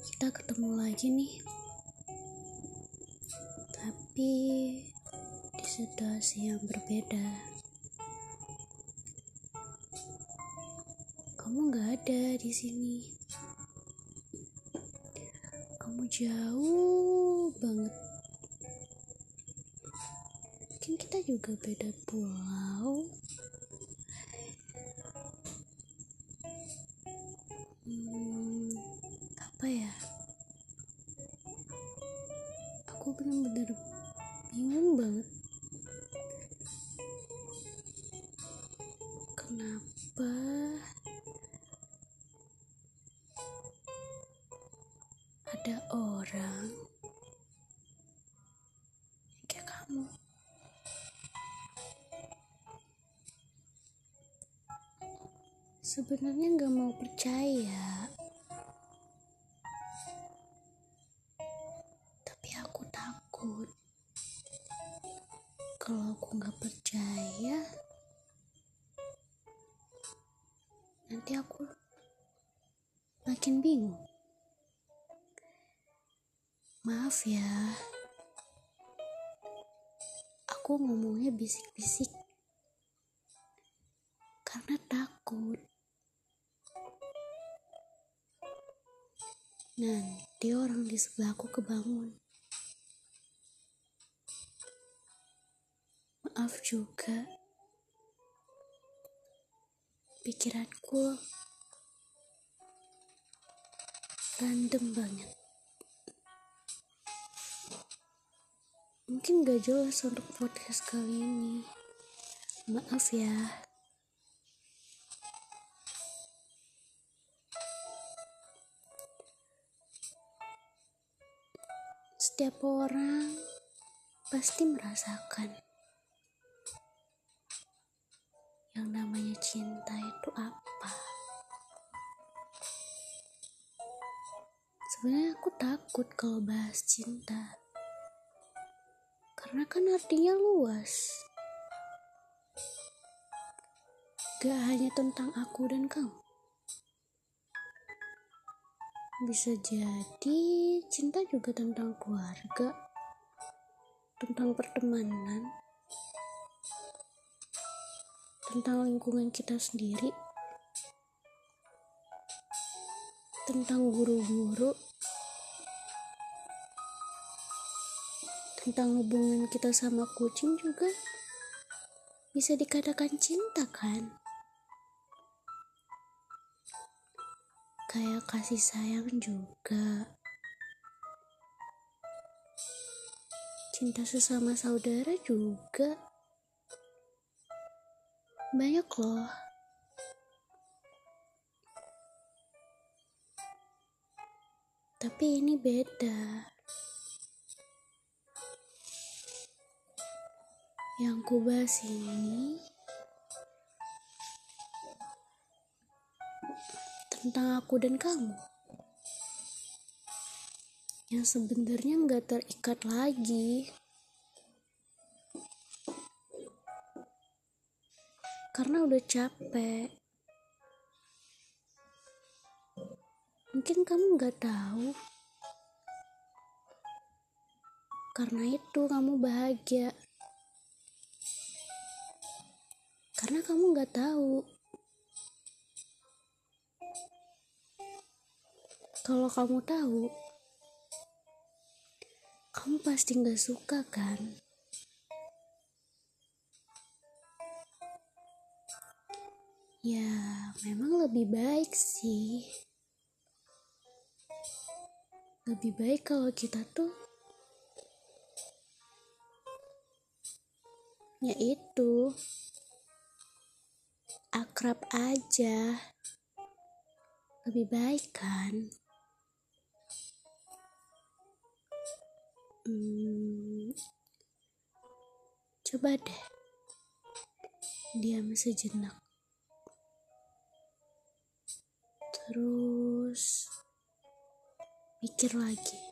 Kita ketemu lagi nih, tapi di situasi yang berbeda. Kamu gak ada di sini. Kamu jauh banget. Mungkin kita juga beda pulau. Takut kalau aku nggak percaya, nanti aku makin bingung. Maaf ya, aku ngomongnya bisik-bisik karena takut. Nanti orang di sebelahku kebangun. Maaf juga, pikiranku random banget. Mungkin gak jelas untuk podcast kali ini. Maaf ya. Setiap orang pasti merasakan Sebenarnya aku takut kalau bahas cinta. Karena kan artinya luas. Gak hanya tentang aku dan kamu. Bisa jadi cinta juga tentang keluarga, tentang pertemanan, tentang lingkungan kita sendiri, tentang guru-guru, tentang hubungan kita sama kucing juga bisa dikatakan cinta kan? kayak kasih sayang juga. Cinta sesama saudara juga. Banyak loh. Tapi ini beda. Yang ku bahas ini tentang aku dan kamu. Yang sebenarnya nggak terikat lagi. Karena udah capek. Mungkin kamu nggak tahu. Karena itu kamu bahagia karena kamu nggak tahu Kalau kamu tahu, kamu pasti nggak suka kan? Ya, memang lebih baik sih. Lebih baik kalau kita tuh ya itu akrab aja. Lebih baik kan? Hmm, coba deh diam sejenak. Terus mikir lagi.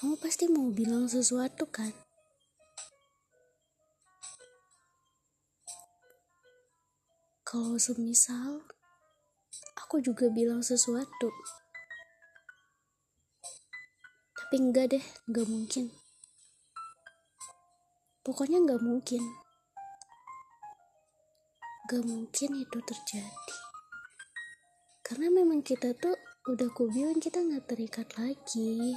Kamu pasti mau bilang sesuatu kan? Kalau semisal aku juga bilang sesuatu. Tapi enggak deh, enggak mungkin. Pokoknya enggak mungkin. Enggak mungkin itu terjadi. Karena memang kita tuh udah kubilang kita nggak terikat lagi.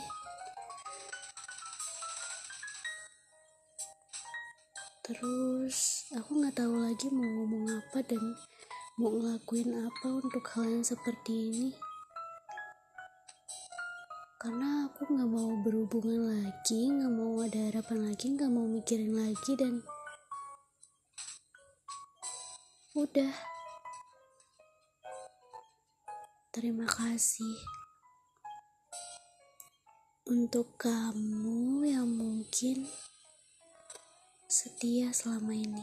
Terus aku nggak tahu lagi mau ngomong apa dan mau ngelakuin apa untuk hal yang seperti ini. Karena aku nggak mau berhubungan lagi nggak mau ada harapan lagi nggak mau mikirin lagi dan udah. Terima kasih untuk kamu yang mungkin setia selama ini.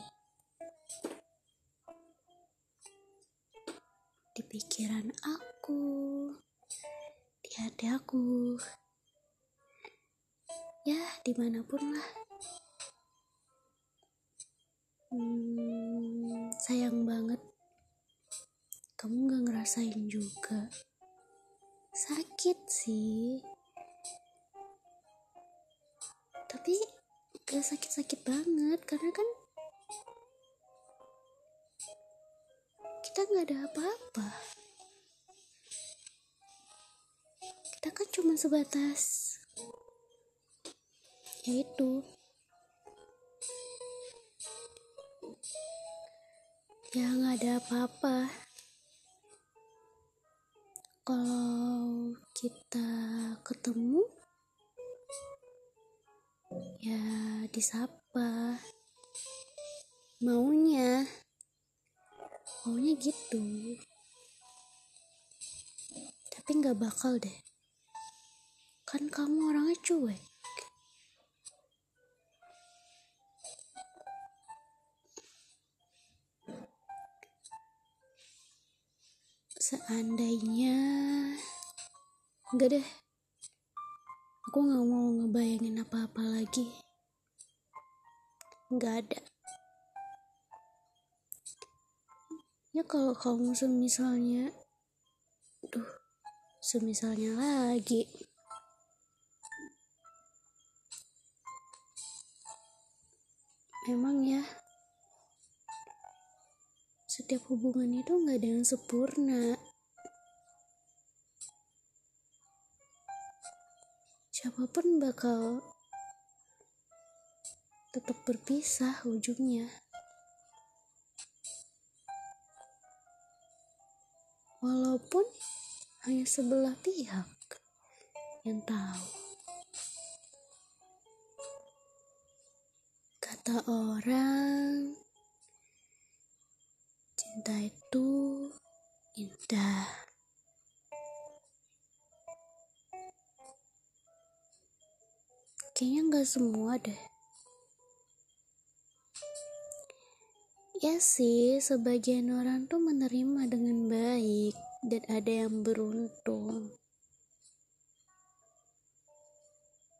Di pikiran aku, di hati aku, ya di mana pun lah. Hmm, sayang banget kamu gak ngerasain juga. Sakit sih. Tapi gak sakit-sakit banget karena kan kita nggak ada apa-apa. Kita kan cuma sebatas yaitu ya nggak ada apa-apa. Kalau kita ketemu ya disapa. Maunya. Maunya gitu. Tapi nggak bakal deh. Kan kamu orangnya cuek. Seandainya enggak deh aku nggak mau ngebayangin apa-apa lagi. Nggak ada. Ya kalau kamu semisalnya duh semisalnya lagi. Memang ya setiap hubungan itu nggak ada yang sempurna siapa pun bakal tetap berpisah ujungnya. Walaupun hanya sebelah pihak yang tahu. Kata orang, cinta itu indah. Kayaknya nggak semua deh. Ya sih sebagian orang tuh menerima dengan baik dan ada yang beruntung.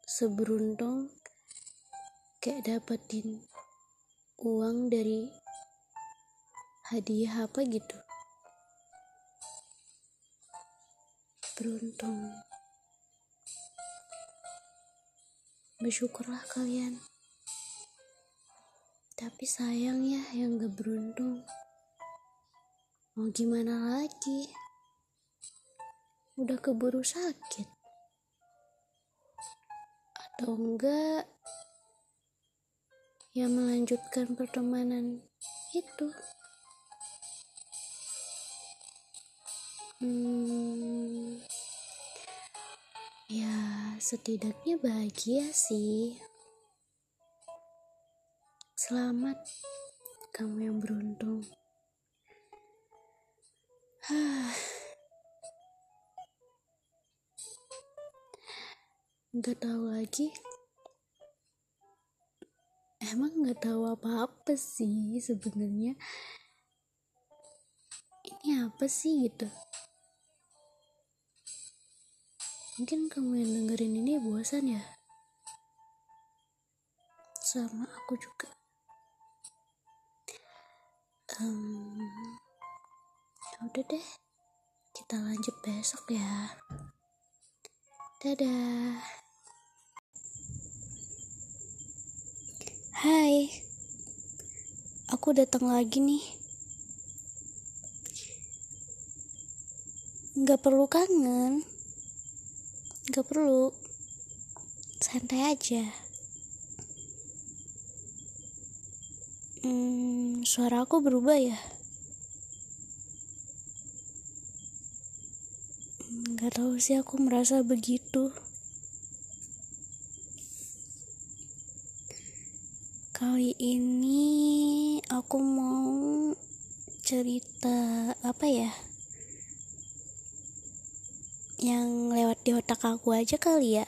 Seberuntung kayak dapetin uang dari hadiah apa gitu. Beruntung bersyukurlah kalian. Tapi sayang ya yang gak beruntung. Mau gimana lagi? Udah keburu sakit. Atau enggak yang melanjutkan pertemanan itu. Hmm, ya setidaknya bahagia sih. Selamat kamu yang beruntung. Nggak tahu lagi. Emang nggak tahu apa-apa sih sebenarnya. Ini apa sih gitu Mungkin kamu yang dengerin ini bosan ya? Sama aku juga. Um, udah deh. Kita lanjut besok ya. Dadah. Hai. Aku datang lagi nih. Nggak perlu kangen nggak perlu santai aja hmm, suara aku berubah ya Gak tahu sih aku merasa begitu. Kali ini aku mau cerita apa ya? Yang lewat di otak aku aja kali ya.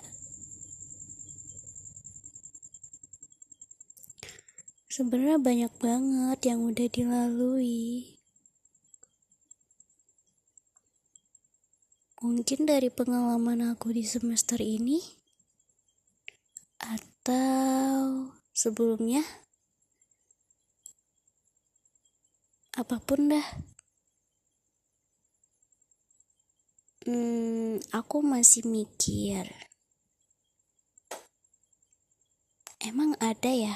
Sebenarnya banyak banget yang udah dilalui. Mungkin dari pengalaman aku di semester ini atau sebelumnya apa pun dah. Hmm, aku masih mikir. Emang ada ya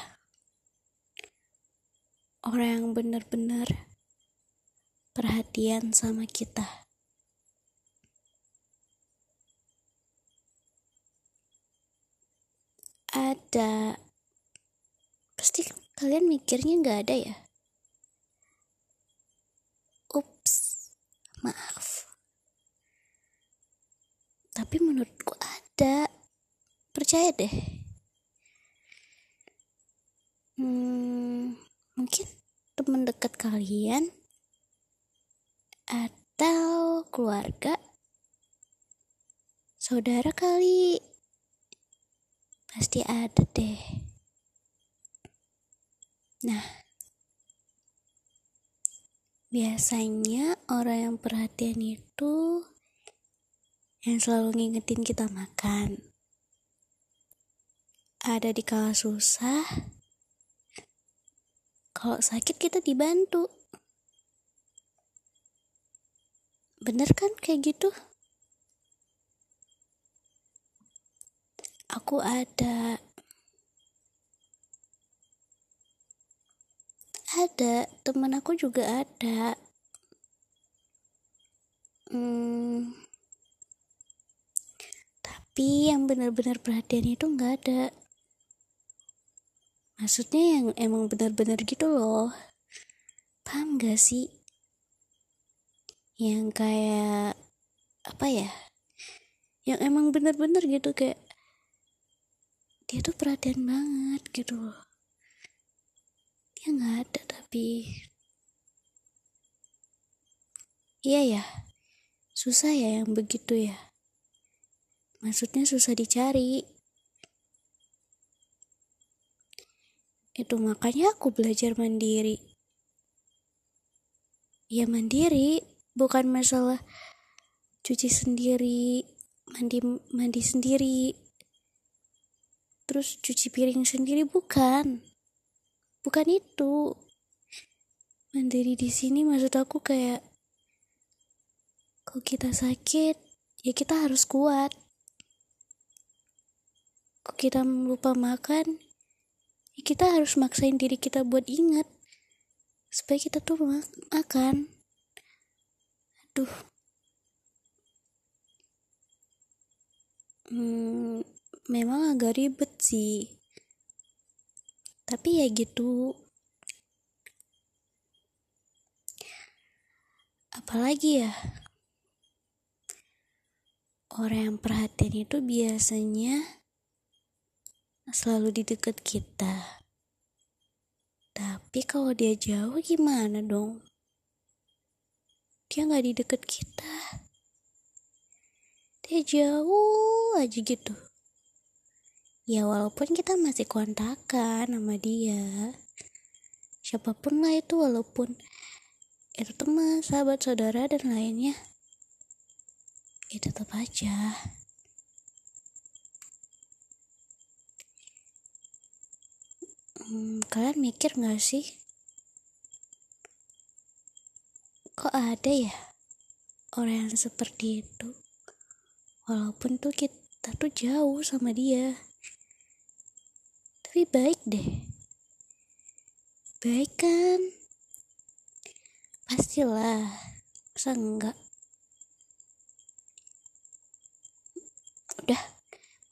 orang yang benar-benar perhatian sama kita? ada pasti kalian mikirnya nggak ada ya ups maaf tapi menurutku ada. Percaya deh. Hmm, mungkin teman dekat kalian atau keluarga saudara kali. Pasti ada deh. Nah, biasanya orang yang perhatian itu yang selalu ngingetin kita makan. Ada di kala susah, kalau sakit kita dibantu. Bener kan kayak gitu? aku ada ada teman aku juga ada hmm, tapi yang benar-benar perhatian itu nggak ada. Maksudnya yang emang benar-benar gitu loh. Paham gak sih? Yang kayak apa ya? Yang emang benar-benar gitu kayak dia tuh perhatian banget gitu loh. Dia nggak ada tapi iya ya susah ya yang begitu ya maksudnya susah dicari. Itu makanya aku belajar mandiri. Ya mandiri bukan masalah cuci sendiri mandi mandi sendiri. Terus cuci piring sendiri bukan. Bukan itu. Mandiri di sini maksud aku kayak kalau kita sakit ya kita harus kuat kita lupa makan. Kita harus maksain diri kita buat inget supaya kita tuh mak makan. Aduh. Hmm, memang agak ribet sih. Tapi ya gitu. Apalagi ya? Orang yang perhatian itu biasanya selalu di dekat kita. Tapi kalau dia jauh gimana dong? Dia nggak di dekat kita. Dia jauh aja gitu. Ya walaupun kita masih kontakan sama dia. Siapa pun lah itu walaupun itu teman sahabat saudara dan lainnya. Ya tetap aja hmm, kalian mikir gak sih? Kok ada ya orang yang seperti itu? Walaupun tuh kita tuh jauh sama dia. Tapi baik deh. Baik kan? Pastilah. Masa enggak udah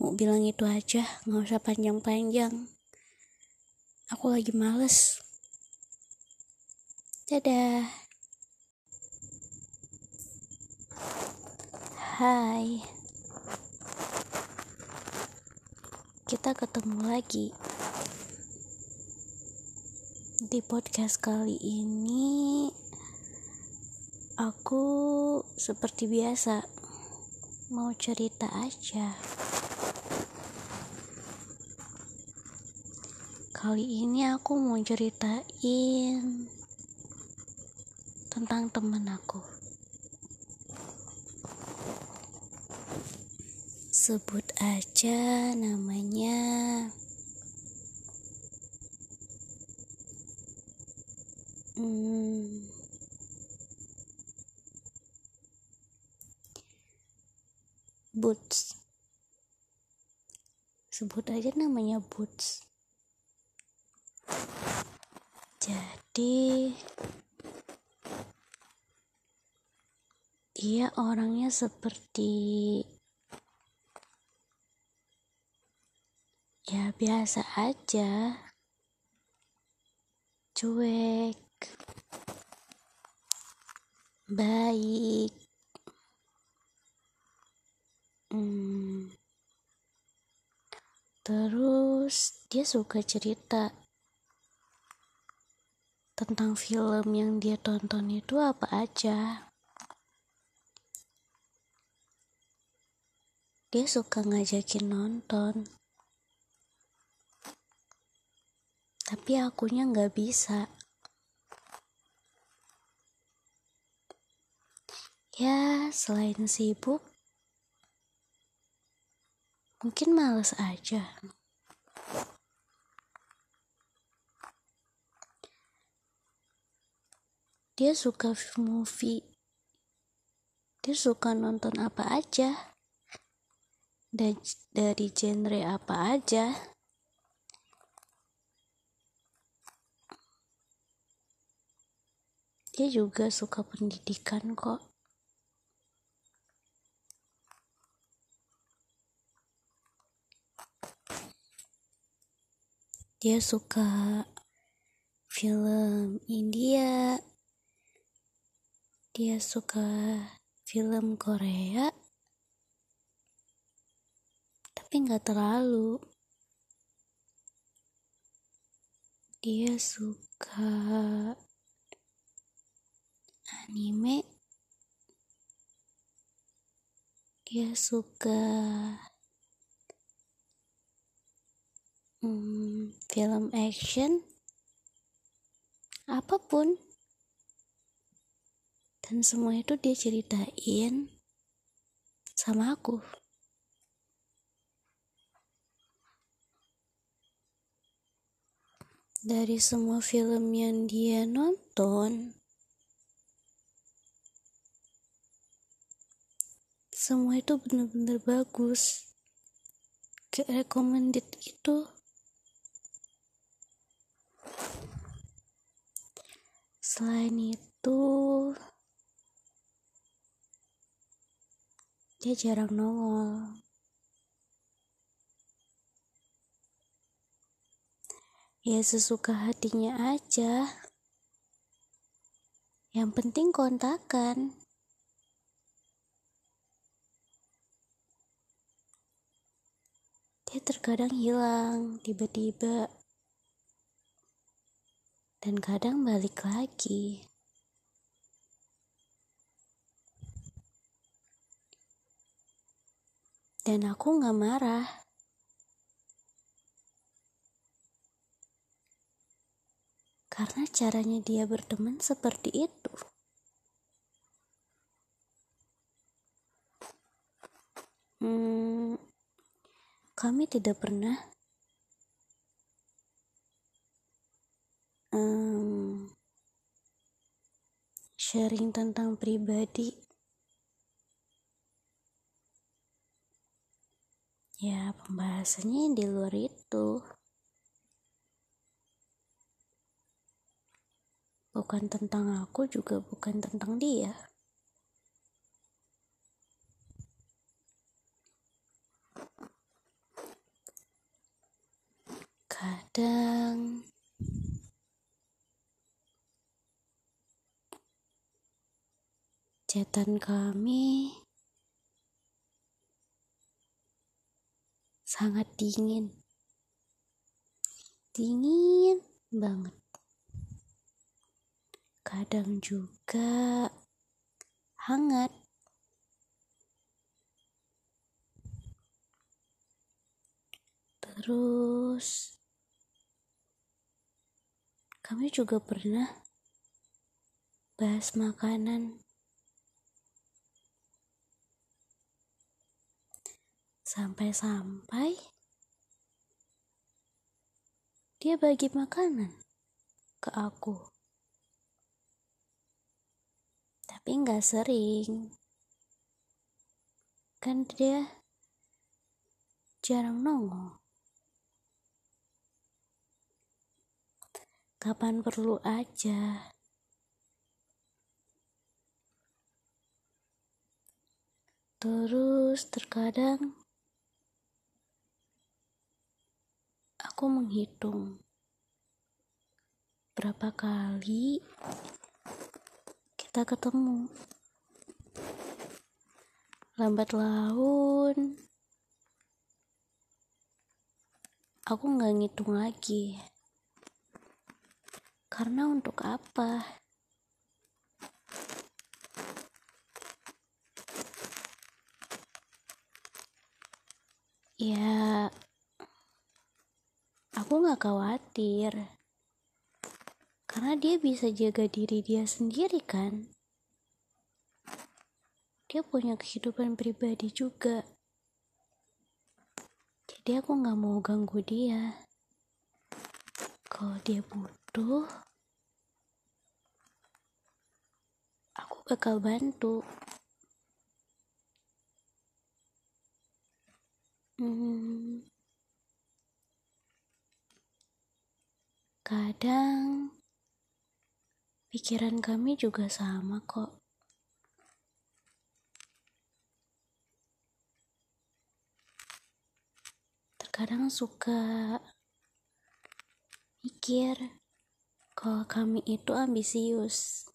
mau bilang itu aja. Nggak usah panjang-panjang aku lagi males. Dadah. Hai. Kita ketemu lagi. Di podcast kali ini aku seperti biasa mau cerita aja kali ini aku mau ceritain tentang temen aku. Sebut aja namanya hmm, Boots. Sebut aja namanya Boots jadi dia orangnya seperti ya biasa aja cuek baik hmm, terus dia suka cerita tentang film yang dia tonton itu apa aja? Dia suka ngajakin nonton. Tapi akunya nggak bisa. Ya selain sibuk mungkin males aja dia suka movie. Dia suka nonton apa aja. Dan dari genre apa aja. Dia juga suka pendidikan kok. Dia suka film India dia suka film Korea tapi nggak terlalu. Dia suka anime. Dia suka hmm, film action. Apa pun dan semua itu dia ceritain sama aku. Dari semua film yang dia nonton semua itu benar-benar bagus. Ke recommended itu selain itu dia jarang nongol. Ya sesuka hatinya aja. Yang penting kontakan. Dia terkadang hilang tiba-tiba. Dan kadang balik lagi dan aku gak marah karena caranya dia berteman seperti itu. Hmm, kami tidak pernah um, sharing tentang pribadi ya pembahasannya di luar itu. Bukan tentang aku juga bukan tentang dia. Kadang chatan kami sangat dingin dingin banget kadang juga hangat. Terus, kami juga pernah bahas makanan. Sampai-sampai dia bagi makanan ke aku. Tapi nggak sering. Kan dia jarang nongol. Kapan perlu aja. Terus terkadang aku menghitung berapa kali kita ketemu. Lambat laun aku nggak ngitung lagi. Karena untuk apa? Ya khawatir. Karena dia bisa jaga diri dia sendiri kan? Dia punya kehidupan pribadi juga. Jadi aku nggak mau ganggu dia. Kalau dia butuh aku bakal bantu. Hmm, kadang Pikiran kami juga sama kok. Terkadang suka mikir kalau kami itu ambisius.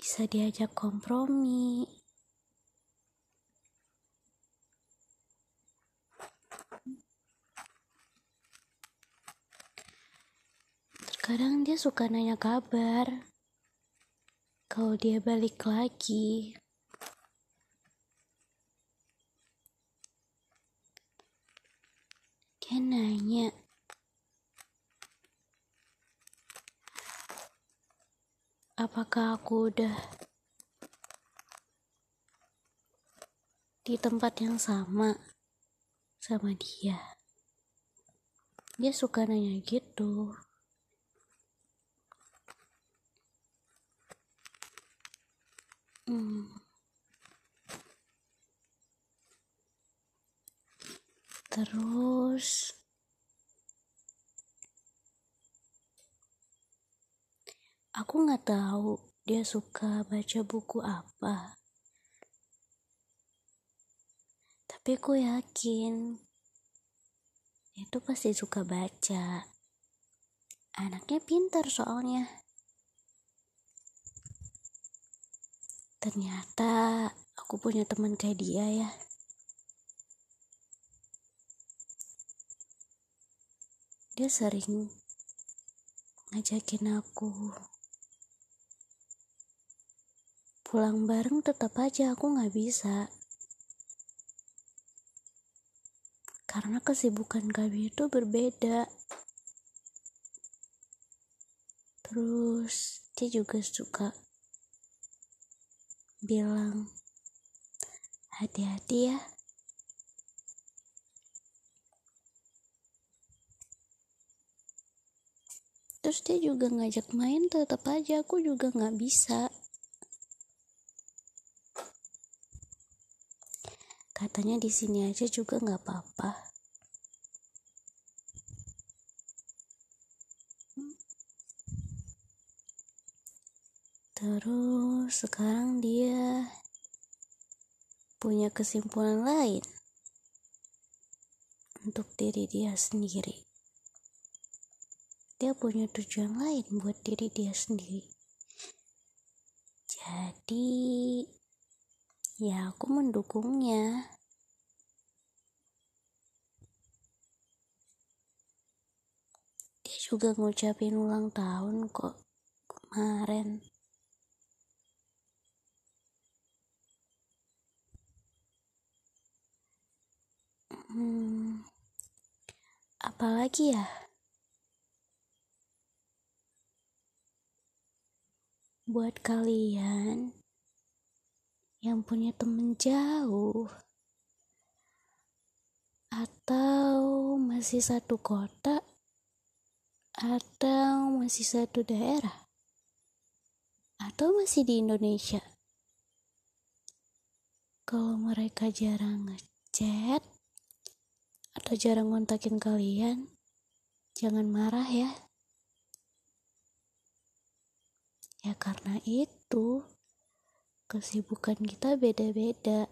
Bisa diajak kompromi, Kadang dia suka nanya kabar. Kalau dia balik lagi. Dia nanya. Apakah aku udah di tempat yang sama sama dia? Dia suka nanya gitu. Terus aku nggak tahu dia suka baca buku apa. Tapi aku yakin itu pasti suka baca. Anaknya pintar soalnya. Ternyata aku punya teman kayak dia ya. Dia sering ngajakin aku pulang bareng tetap aja aku nggak bisa karena kesibukan kami itu berbeda terus dia juga suka bilang hati-hati ya. Terus dia juga ngajak main tetap aja aku juga nggak bisa. Kata katanya di sini aja juga nggak apa-apa terus sekarang dia punya kesimpulan lain untuk diri dia sendiri. Dia punya tujuan lain buat diri dia sendiri. Jadi ya aku mendukungnya. Dia juga ngucapin ulang tahun kok kemarin hmm, apalagi ya? Buat kalian yang punya temen jauh atau masih satu kota atau masih satu daerah atau masih di Indonesia kalau mereka jarang ngechat atau jarang ngontakin kalian jangan marah ya ya karena itu kesibukan kita beda-beda.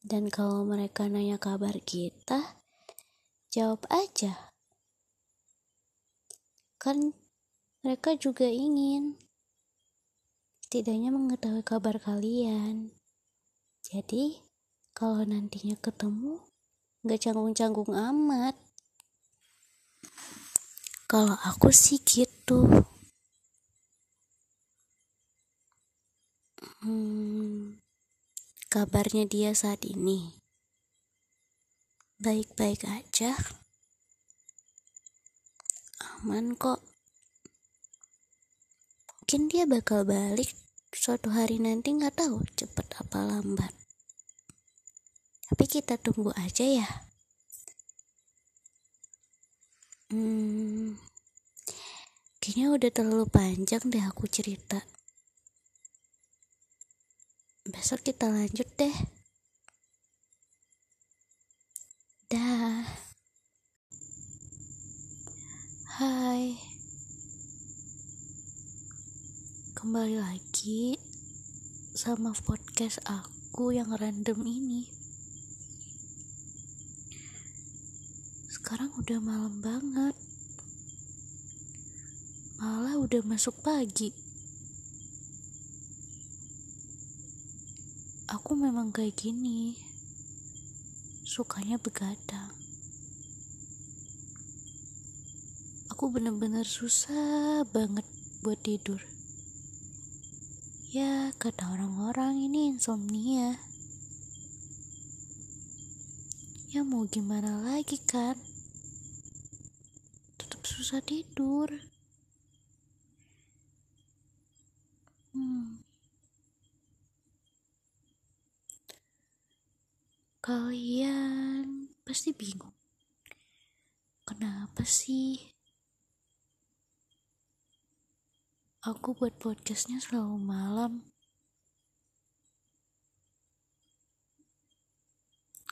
Dan kalau mereka nanya kabar kita, jawab aja. Kan mereka juga ingin setidaknya mengetahui kabar kalian. Jadi, kalau nantinya ketemu, gak canggung-canggung amat. Kalau aku sih gitu. Hmm, kabarnya dia saat ini baik-baik aja. Aman kok. Mungkin dia bakal balik suatu hari nanti nggak tahu cepet apa lambat. Tapi kita tunggu aja ya. Hmm, kayaknya udah terlalu panjang deh aku cerita besok kita lanjut deh. Dah. Hai. Kembali lagi sama podcast aku yang random ini. Sekarang udah malam banget. Malah udah masuk pagi. aku memang kayak gini. Sukanya begadang. Aku bener-bener susah banget buat tidur. Ya kata orang-orang ini insomnia. Ya mau gimana lagi kan susah tidur hmm Kalian pasti bingung. Kenapa sih aku buat podcastnya selalu malam?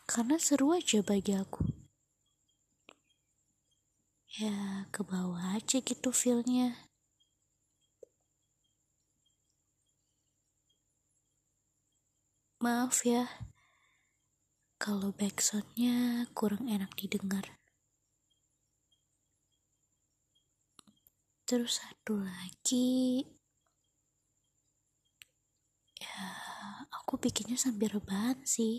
Karena seru aja bagi aku. Ya, ke bawah aja gitu feelnya. Maaf ya, kalau backsoundnya kurang enak didengar. Terus satu lagi, ya aku bikinnya sambil rebahan sih.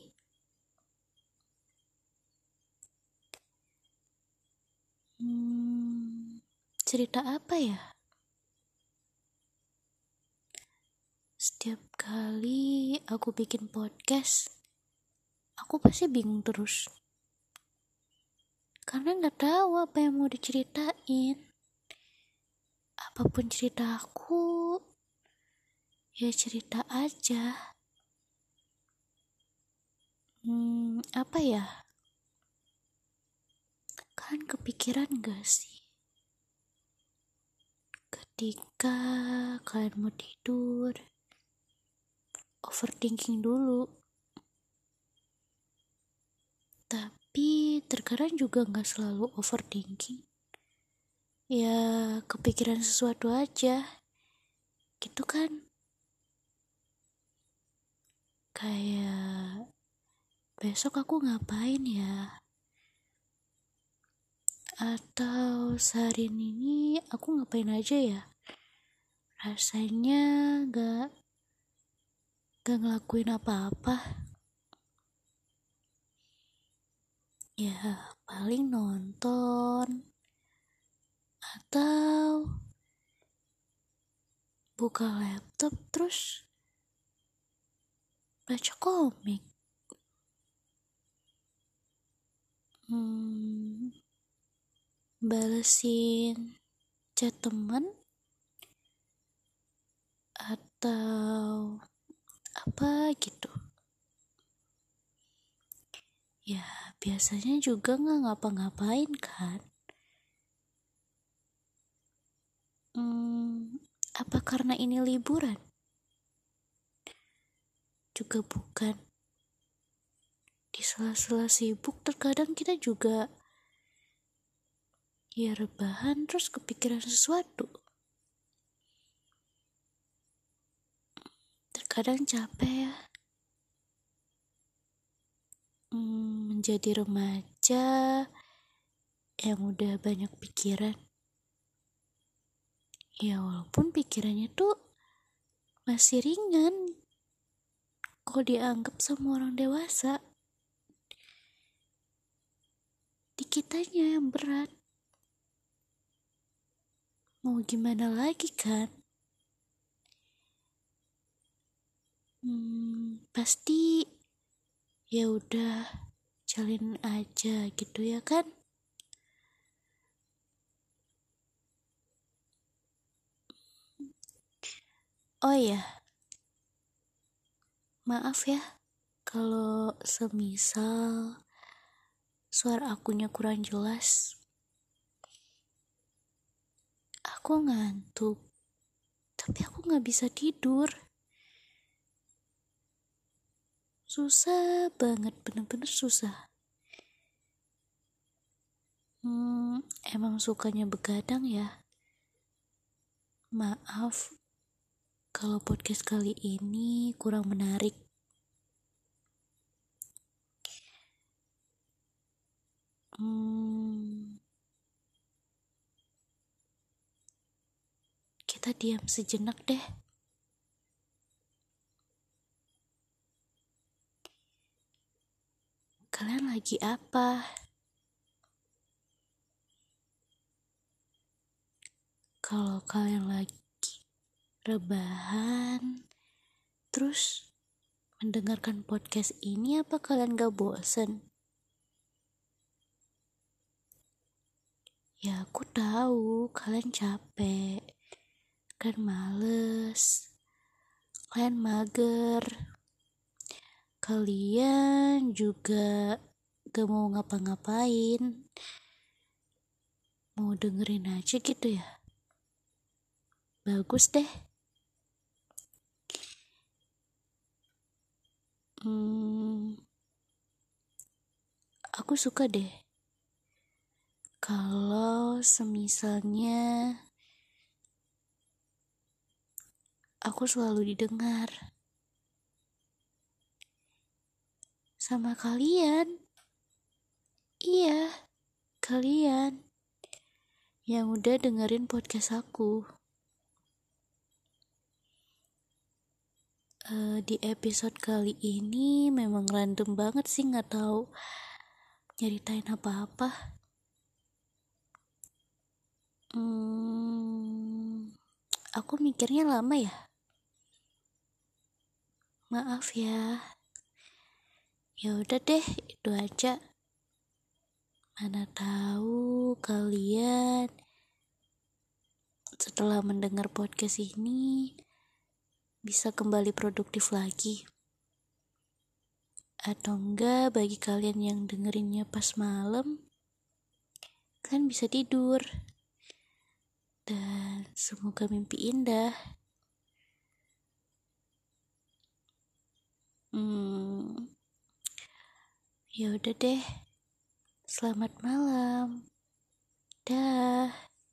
Hmm, cerita apa ya? Setiap kali aku bikin podcast, aku pasti bingung terus. Karena nggak tahu apa yang mau diceritain. Apa pun cerita aku ya cerita aja. Hmm, apa ya kalian kepikiran gak sih? Ketika kalian mau tidur overthinking dulu. Tapi terkadang juga nggak selalu overthinking. Ya kepikiran sesuatu aja. Gitu kan? Kayak besok aku ngapain ya atau sehari ini aku ngapain aja ya? Rasanya gak gak ngelakuin apa-apa. Ya paling nonton. Atau buka laptop terus baca komik. Hmm, balesin chat teman atau apa gitu. Ya biasanya juga nggak ngapa-ngapain kan? Hmm, apa karena ini liburan? Juga bukan. Di sela-sela sibuk terkadang kita juga ya rebahan terus kepikiran sesuatu. Terkadang capek ya. Hmm, menjadi remaja yang udah banyak pikiran. Ya walaupun pikirannya tuh masih ringan kok dianggap sama orang dewasa di kitanya yang berat mau gimana lagi kan? Hmm, pasti ya udah jalin aja gitu ya kan? Oh ya Maaf ya, kalau semisal suara akunya kurang jelas. Aku ngantuk, tapi aku nggak bisa tidur. Susah banget, bener-bener susah. Hmm, emang sukanya begadang ya? Maaf kalau podcast kali ini kurang menarik. Hmm, kita diam sejenak deh. Kalian lagi apa? Kalau kalian lagi rebahan, terus mendengarkan podcast ini apa kalian gak bosen? Ya aku tahu kalian capek, kan males, kalian mager, kalian juga gak mau ngapa-ngapain, mau dengerin aja gitu ya. Bagus deh. Hmm, aku suka deh. Kalau semisalnya aku selalu didengar sama kalian. Iya, kalian yang udah dengerin podcast aku. uh, di episode kali ini memang random banget sih nggak tahu nyeritain apa-apa. Hmm, aku mikirnya lama ya. Maaf ya. Ya udah deh, itu aja. Mana tahu kalian setelah mendengar podcast ini bisa kembali produktif lagi. Atau enggak bagi kalian yang dengerinnya pas malam, kalian bisa tidur. Dan semoga mimpi indah. Hmm, ya udah deh. Selamat malam. Dah